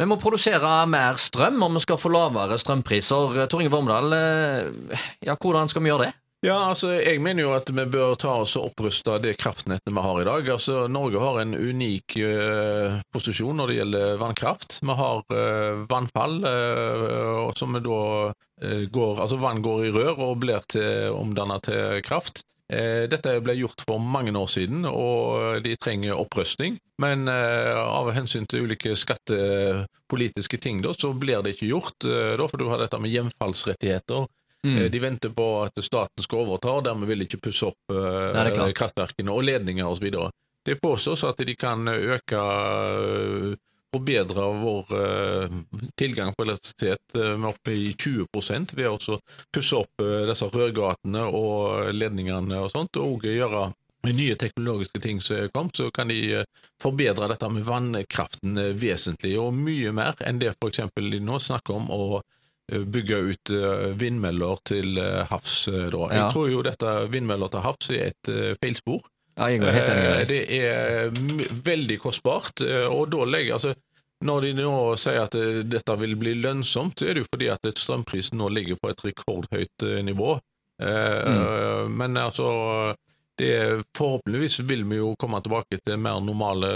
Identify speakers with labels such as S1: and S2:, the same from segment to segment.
S1: Vi må produsere mer strøm om vi skal få lavere strømpriser. Tor Inge Vormedal, eh, ja, hvordan skal vi gjøre det?
S2: Ja, altså, Jeg mener jo at vi bør ta oss og oppruste det kraftnettet vi har i dag. Altså, Norge har en unik uh, posisjon når det gjelder vannkraft. Vi har uh, vannfall, uh, som da går Altså vann går i rør og blir til, omdannet til kraft. Dette ble gjort for mange år siden, og de trenger opprustning. Men av hensyn til ulike skattepolitiske ting da, så blir det ikke gjort. Da, for du har dette med hjemfallsrettigheter Mm. Eh, de venter på at staten skal overta, og dermed vil de ikke pusse opp kraftverkene og ledninger osv. Det påstås at de kan øke forbedre vår uh, tilgang på elektrisitet med opp i 20% ved å pusse opp disse rørgatene og ledningene og sånt, og gjøre nye teknologiske ting som er kommet, så kan de forbedre dette med vannkraften vesentlig, og mye mer enn det f.eks. de nå snakker om. Eh, bygge ut eh, vindmøller til eh, havs. Da. Jeg tror jo dette vindmøller til havs er et feilspor.
S1: Ja.
S2: Det er veldig kostbart. og da legger altså når de nå sier at dette vil bli lønnsomt, så er det jo fordi at strømprisen nå ligger på et rekordhøyt nivå. Mm. Men altså det, Forhåpentligvis vil vi jo komme tilbake til mer normale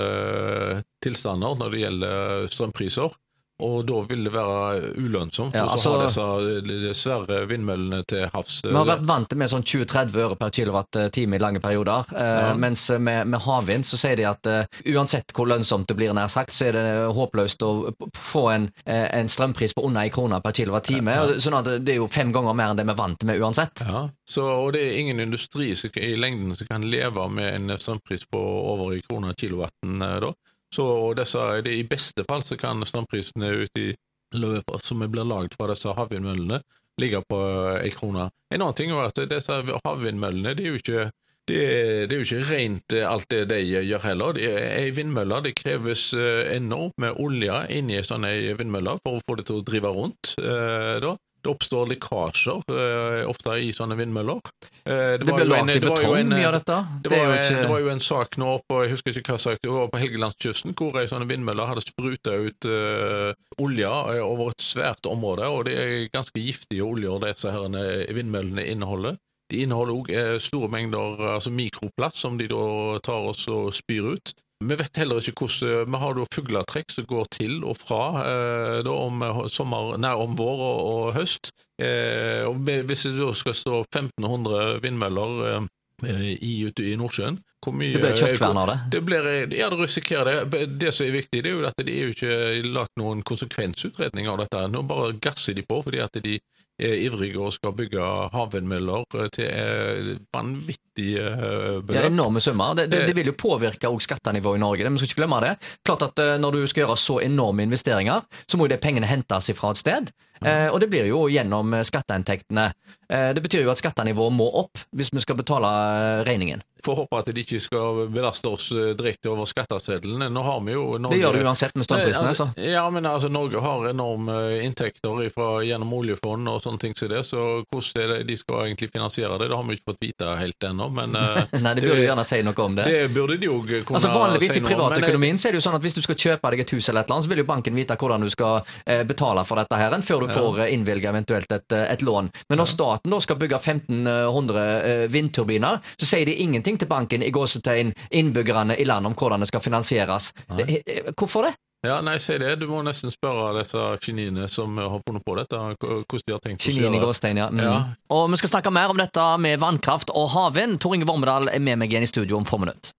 S2: tilstander når det gjelder strømpriser. Og da vil det være ulønnsomt ja, altså, å ha disse svære vindmøllene til havs.
S1: Vi har vært vant til med sånn 20-30 øre per kilowattime i lange perioder. Eh, ja. Uh, mens med, med, havvind så sier de at uh, uansett hvor lønnsomt det blir, nær sagt, så er det håpløst å få en, uh, en strømpris på under ei krone per kilowattime. Ja. Sånn at det er jo fem ganger mer enn det vi er vant til med uansett.
S2: Ja, så, Og det er ingen industri som, i lengden som kan leve med en strømpris på over ei krone kilowatten da. Så disse, det, I beste fall så kan strømprisene ute i løpet som blir lagd fra disse havvindmøllene, ligge på ei krone. En annen ting er at disse havvindmøllene det er jo ikke det, det, er jo ikke rent alt det de gjør heller. Ei vindmølle det kreves eh, enormt med olje inni ei sånn vindmølle for å få det til å drive rundt. Eh. Det oppstår lekkasjer, uh, ofte i sånne vindmøller.
S1: Uh, det, det ble lagd i betong, mye av dette.
S2: Det, det, var, ikke... det, var, jo en sak nå på jeg husker ikke hva sak, det var på Helgelandskysten, hvor ei sånn vindmøller hadde spruta ut uh, olje over et svært område. og Det er ganske giftige oljer disse her vindmøllene inneholder. De inneholder òg store mengder altså mikroplast, som de da tar og spyr ut. Vi vet heller ikke hvordan Vi har da fugletrekk som går til og fra eh, da, om, eh, sommer, nei, om vår og, og høst. Eh, og hvis det da skal stå 1500 vindmøller eh, i, ute i Nordsjøen
S1: mye, det blir kjøttkvern av det?
S2: det blir, ja, det risikerer det. Det som er viktig, det er jo at det er jo ikke lagt noen konsekvensutredning av dette. Nå bare gasser de på fordi at de ivrige og skal bygge havvindmøller til eh, vanvittige eh, beløp.
S1: Ja, enorme summer. Det, det, det, vil jo påvirke også skattenivået i Norge. Vi skal ikke glemme det. Klart at eh, Når du skal gjøre så enorme investeringer, så må jo det pengene hentes fra et sted. Ja. Og det blir jo gjennom skatteinntektene. Det betyr jo at skattenivået må opp hvis vi skal betale regningen.
S2: Får håpe at de ikke skal belaste oss eh, direkte over skatteseddelen. Nå har vi jo
S1: Norge, Det gjør du uansett med strømprisene.
S2: Altså, ja, men altså, Norge har enorme eh, inntekter ifra, gjennom oljefond og sånne ting som det, så hvordan det, de skal egentlig finansiere det, det har vi ikke fått vite helt ennå. Men
S1: uh, Nei, det burde du gjerne si noe om det.
S2: Det burde de jo kunne
S1: altså, Vanligvis si i privatøkonomien så er det jo sånn at hvis du skal kjøpe deg et hus eller et eller annet, så vil jo banken vite hvordan du skal eh, betale for dette her, før du ja. får innvilget eventuelt et, et, lån. Men når staten da skal bygge 1500 eh, vindturbiner, så sier de ingenting til banken i gås gåsetegn innbyggerne i landet om hvordan det skal finansieres. Det, hvorfor det?
S2: Ja, nei, si det. Du må nesten spørre disse geniene som har funnet på dette, hvordan de har tenkt
S1: å gjøre det. Ja. Mm. ja. Og vi skal snakke mer om dette med vannkraft og havvind. Tor Inge Vormedal er med meg igjen i studio om få minutter.